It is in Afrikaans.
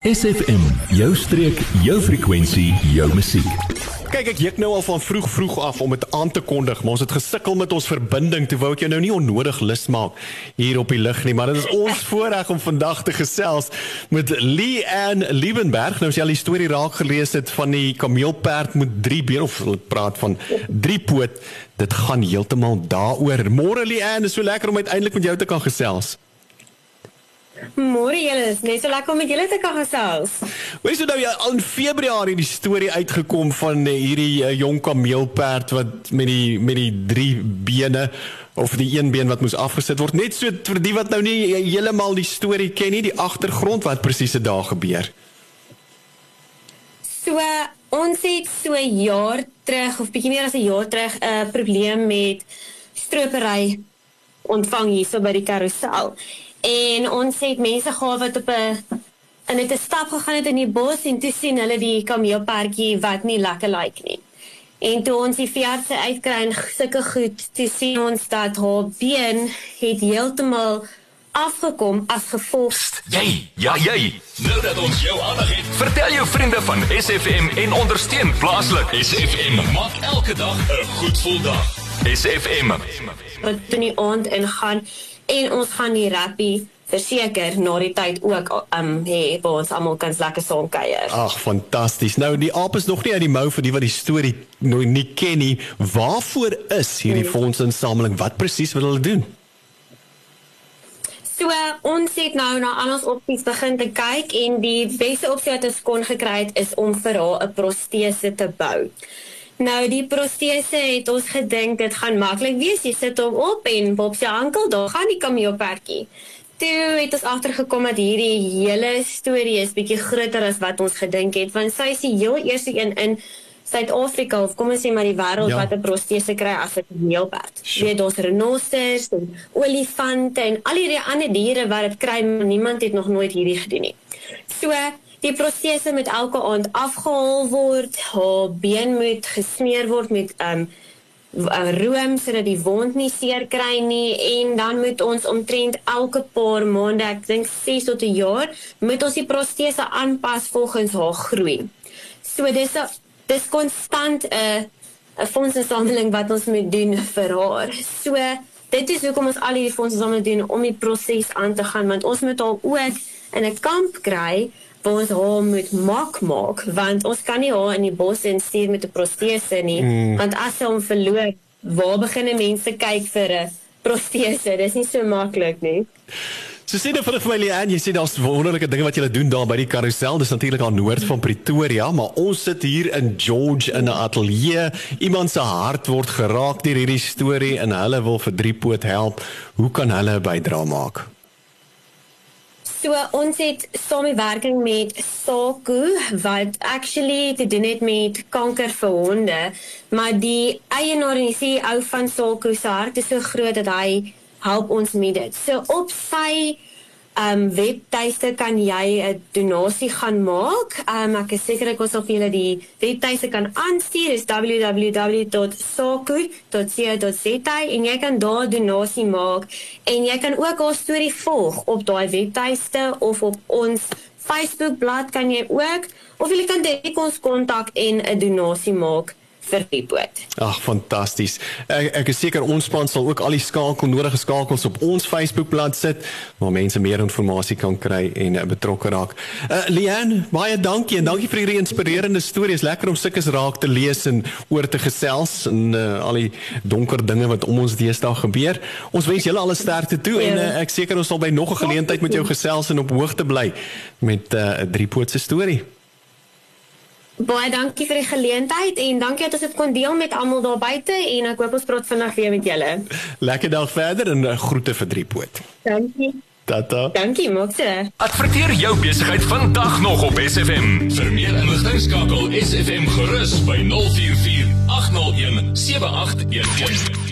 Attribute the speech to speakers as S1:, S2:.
S1: SFM, jou streek, jou frekwensie, jou musiek.
S2: Kyk, ek juk nou al van vroeg vroeg af om dit aan te kondig, maar ons het gesukkel met ons verbinding. Toe wou ek jou nou nie onnodig lus maak hier op die lig nie, maar dit is ons voorreg om vandag te gesels met Lee Ann Liebenberg. Nou as jy al die storie raak gelees het van die kameelperd met drie bene of praat van drie poot, dit gaan heeltemal daaroor. Môre Lee Ann, is so lekker om uiteindelik met jou te kan gesels.
S3: Môre julle, net so lekker om met julle te kan gesels.
S2: Weet jy nou ja, al in Februarie die storie uitgekom van uh, hierdie uh, jong kameelperd wat met die met die drie bene of die een been wat moes afgesit word. Net so vir die wat nou nie uh, heeltemal die storie ken nie, die agtergrond wat presies se daar gebeur.
S3: So ons het so jaar terug of bietjie meer as 'n jaar terug 'n uh, probleem met stropery ontvang hier so by die karousel. En ons het mense gehad wat op 'n en het 'n stap gegaan het in die bos en toe sien hulle die kameelperdjie wat nie lekker lyk like nie. En toe ons die veerdse uitkry en sulke goed, toe sien ons dat haar been het heeltemal afgekom as gevolg.
S1: Pst, jy, ja jy. Nou dat ons jou aandag het, vertel jou vriende van SFM en ondersteun plaaslik. SFM maak elke dag 'n goed gevoel dag. SFM.
S3: Wat doen die aand ingaan en ons gaan die rappie verseker na die tyd ook um hê waar ons almal kan lekker saam kuier.
S2: Ag, fantasties. Nou die aap is nog nie uit die mou vir die wat die storie nog nie ken nie. Waarvoor is hierdie hmm. fondsinsameling? Wat presies wil hulle doen?
S3: So ons het nou na al ons opsies begin te kyk en die beste opsie wat ons kon gekry het is om vir haar 'n protese te bou. Nou die protese het ons gedink dit gaan maklik wees. Jy sit hom op en Bob se ankel, daar gaan die kameelperdjie. Toe het ons agtergekom dat hierdie hele storie is bietjie groter as wat ons gedink het, want sy is die heel eerste een in Suid-Afrika of kom ons sê maar die wêreld ja. wat 'n protese kry as 'n kameelperd. Jy weet daar's renosters en olifante en al hierdie ander diere wat dit kry, maar niemand het nog nooit hierdie gedoen nie. So Die prosese moet elke aand afgehaal word. Haar been moet gesmeer word met um room sodat die wond nie seer kry nie en dan moet ons omtrent elke paar maande, ek dink 6 tot 'n jaar, moet ons die prosese aanpas volgens haar groei. So dis 'n dis konstant 'n 'n fondsinsameling wat ons moet doen vir haar. So dit is hoekom ons al hierdie fondsinsameling doen om die proses aan te gaan want ons moet haar ook in 'n kamp kry waar ons haar moet mak maak want ons kan nie haar in die bos instuur met 'n protese nie mm. want as sy hom verloor waar begin mense kyk vir 'n protese dis nie so maklik nie
S2: So sien jy vir die familie aan, jy sien daar's wonderlike dinge wat julle doen daar by die karousel. Dis natuurlik aan noord van Pretoria, maar ons sit hier in George in 'n ateljee. Iemand se hart word geraak deur hierdie storie en hulle wil vir Driepoot help. Hoe kan hulle 'n bydrae maak?
S3: So ons het samewerking met SAKU wat actually te doen het met kanker vir honde, maar die eienaar en die CEO van SAKU se hart is so groot dat hy help ons met dit. So op sy um webtuiste kan jy 'n donasie gaan maak. Um ek is seker ek sal vir julle die webtuiste kan aanstuur. Dis www.soku.co.za en jy kan daar donasie maak en jy kan ook ons storie volg op daai webtuiste of op ons Facebook bladsy kan jy ook of jy kan direk ons kontak en 'n donasie maak vir die boot.
S2: Ag fantasties. Ek ek is seker ons span sal ook al die skakel nodige skakels op ons Facebookblad sit waar mense meer inligting kan kry en uh, betrokke raak. Uh Lian, baie dankie en dankie vir hierdie inspirerende stories. Lekker om sulke raak te lees en oor te gesels en uh, al die donker dinge wat om ons deesdae gebeur. Ons wens julle alle sterkte toe en uh, ek seker ons sal by nog 'n geleentheid met jou gesels en op hoogte bly met 'n uh, driepootse storie.
S3: Baie dankie vir die geleentheid en dankie dat ons dit kon deel met almal daar buite en ek hoop ons praat vinnig weer met julle.
S2: Lekker dag verder en groete vir Driepoot.
S3: Dankie.
S2: Tata.
S3: Dankie, Mokse.
S1: Adverteer jou besigheid vandag nog op SFM. Vir meer inligting skakel SFM gerus by 044 801 7811.